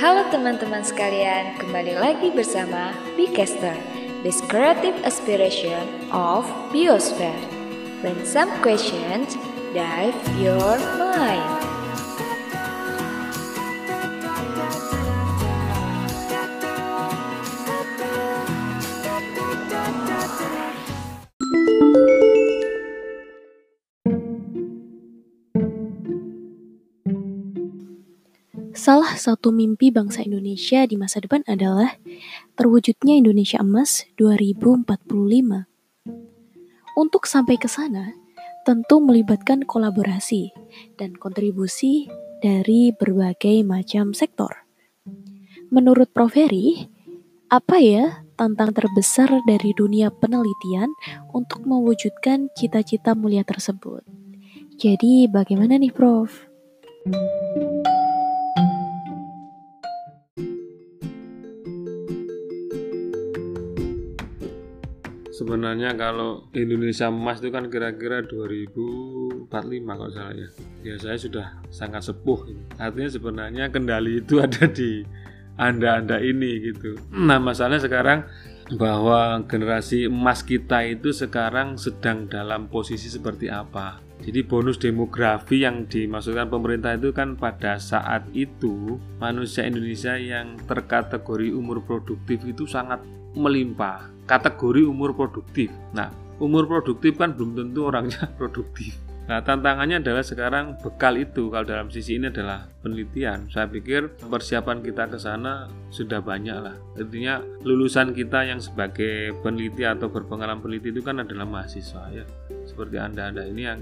Halo teman-teman sekalian, kembali lagi bersama Bcaster, this creative aspiration of Biosphere. When some questions dive your mind. Salah satu mimpi bangsa Indonesia di masa depan adalah terwujudnya Indonesia Emas 2045. Untuk sampai ke sana, tentu melibatkan kolaborasi dan kontribusi dari berbagai macam sektor. Menurut Prof. Heri, apa ya tantangan terbesar dari dunia penelitian untuk mewujudkan cita-cita mulia tersebut? Jadi bagaimana nih Prof? Sebenarnya kalau Indonesia emas itu kan kira-kira 2045 kalau salah ya. Ya saya sudah sangat sepuh artinya sebenarnya kendali itu ada di anda-anda ini gitu. Nah masalahnya sekarang bahwa generasi emas kita itu sekarang sedang dalam posisi seperti apa. Jadi bonus demografi yang dimaksudkan pemerintah itu kan pada saat itu manusia Indonesia yang terkategori umur produktif itu sangat melimpah kategori umur produktif. Nah, umur produktif kan belum tentu orangnya produktif. Nah, tantangannya adalah sekarang bekal itu kalau dalam sisi ini adalah penelitian. Saya pikir persiapan kita ke sana sudah banyak lah. Artinya lulusan kita yang sebagai peneliti atau berpengalaman peneliti itu kan adalah mahasiswa ya. Seperti Anda-anda ini yang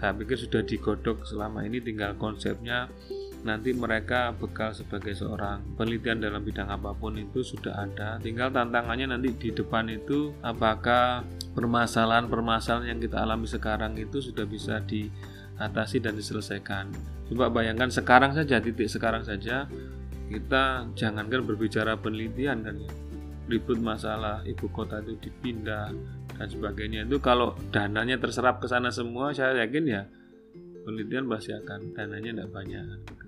saya pikir sudah digodok selama ini tinggal konsepnya nanti mereka bekal sebagai seorang penelitian dalam bidang apa pun itu sudah ada. Tinggal tantangannya nanti di depan itu apakah permasalahan-permasalahan yang kita alami sekarang itu sudah bisa diatasi dan diselesaikan. Coba bayangkan sekarang saja titik sekarang saja kita jangankan berbicara penelitian kan ribut masalah ibu kota itu dipindah dan sebagainya. Itu kalau dananya terserap ke sana semua saya yakin ya penelitian pasti akan dananya tidak banyak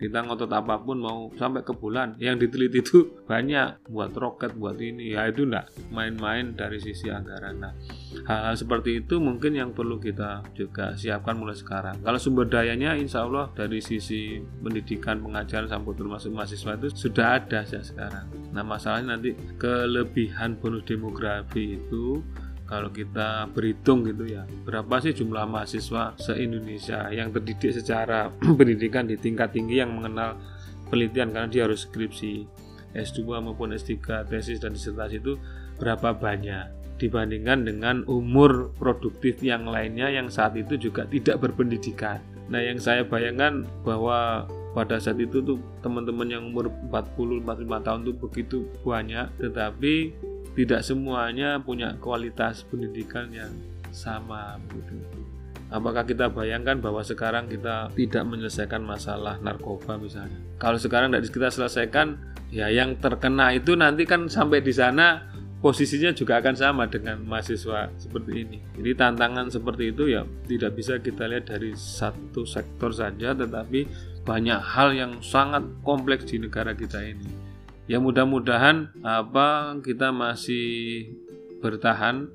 kita ngotot apa pun mau sampai ke bulan yang diteliti itu banyak buat roket buat ini. Ya itu enggak main-main dari sisi anggaran. Nah hal-hal seperti itu mungkin yang perlu kita juga siapkan mulai sekarang. Kalau sumber dayanya insya Allah dari sisi pendidikan pengajaran sampai termasuk mahasiswa itu sudah ada sejak sekarang. Nah masalahnya nanti kelebihan bonus demografi itu kalau kita berhitung gitu ya berapa sih jumlah mahasiswa se-Indonesia yang terdidik secara pendidikan di tingkat tinggi yang mengenal penelitian karena dia harus skripsi S2 maupun S3 tesis dan disertasi itu berapa banyak dibandingkan dengan umur produktif yang lainnya yang saat itu juga tidak berpendidikan. Nah, yang saya bayangkan bahwa pada saat itu tuh teman-teman yang umur 40 45 tahun tuh begitu banyak tetapi tidak semuanya punya kualitas pendidikan yang sama begitu. Apakah kita bayangkan bahwa sekarang kita tidak menyelesaikan masalah narkoba misalnya? Kalau sekarang tidak kita selesaikan, ya yang terkena itu nanti kan sampai di sana posisinya juga akan sama dengan mahasiswa seperti ini. Jadi tantangan seperti itu ya tidak bisa kita lihat dari satu sektor saja, tetapi banyak hal yang sangat kompleks di negara kita ini ya mudah-mudahan apa kita masih bertahan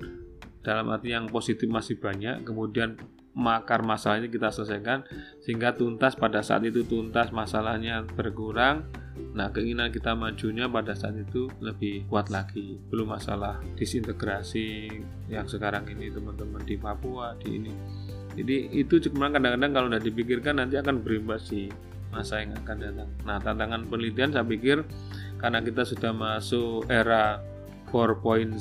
dalam arti yang positif masih banyak kemudian makar masalahnya kita selesaikan sehingga tuntas pada saat itu tuntas masalahnya berkurang nah keinginan kita majunya pada saat itu lebih kuat lagi. Belum masalah disintegrasi yang sekarang ini teman-teman di Papua di ini. Jadi itu cuma kadang-kadang kalau tidak dipikirkan nanti akan berimbas di masa yang akan datang. Nah tantangan penelitian saya pikir karena kita sudah masuk era 4.0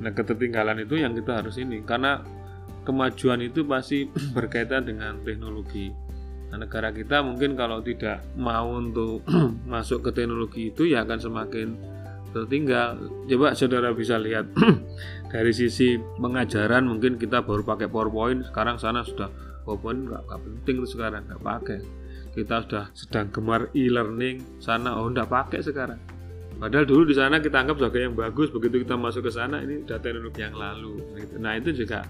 nah ketertinggalan itu yang kita harus ini. Karena kemajuan itu pasti berkaitan dengan teknologi. Nah, negara kita mungkin kalau tidak mau untuk masuk ke teknologi itu ya akan semakin tertinggal. Coba saudara bisa lihat dari sisi pengajaran mungkin kita baru pakai PowerPoint sekarang sana sudah PowerPoint nggak penting sekarang nggak pakai kita sudah sedang gemar e-learning. Sana oh enggak pakai sekarang. Padahal dulu di sana kita anggap sebagai yang bagus. Begitu kita masuk ke sana ini sudah teknologi yang lalu. Nah itu juga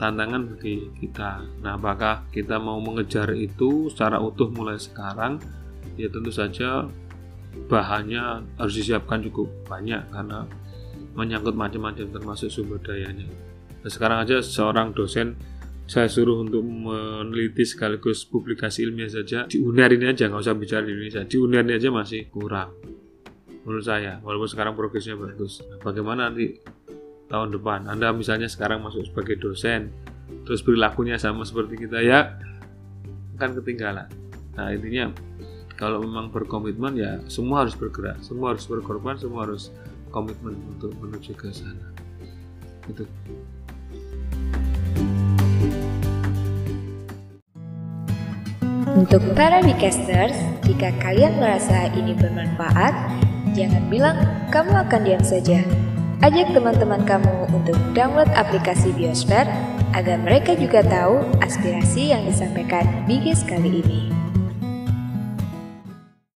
tantangan bagi kita. Nah apakah kita mau mengejar itu secara utuh mulai sekarang? Ya tentu saja bahannya harus disiapkan cukup banyak karena menyangkut macam-macam termasuk sumber dayanya. Nah, sekarang aja seorang dosen saya suruh untuk meneliti sekaligus publikasi ilmiah saja. Di UNER ini aja nggak usah bicara di Indonesia. Di UNER ini aja masih kurang menurut saya. Walaupun sekarang progresnya bagus. Nah, bagaimana nanti tahun depan? Anda misalnya sekarang masuk sebagai dosen terus perilakunya sama seperti kita ya kan ketinggalan. Nah intinya kalau memang berkomitmen ya semua harus bergerak. Semua harus berkorban semua harus komitmen untuk menuju ke sana. Itu Untuk para Bicasters, jika kalian merasa ini bermanfaat, jangan bilang kamu akan diam saja. Ajak teman-teman kamu untuk download aplikasi Biosfer agar mereka juga tahu aspirasi yang disampaikan Bigis kali ini.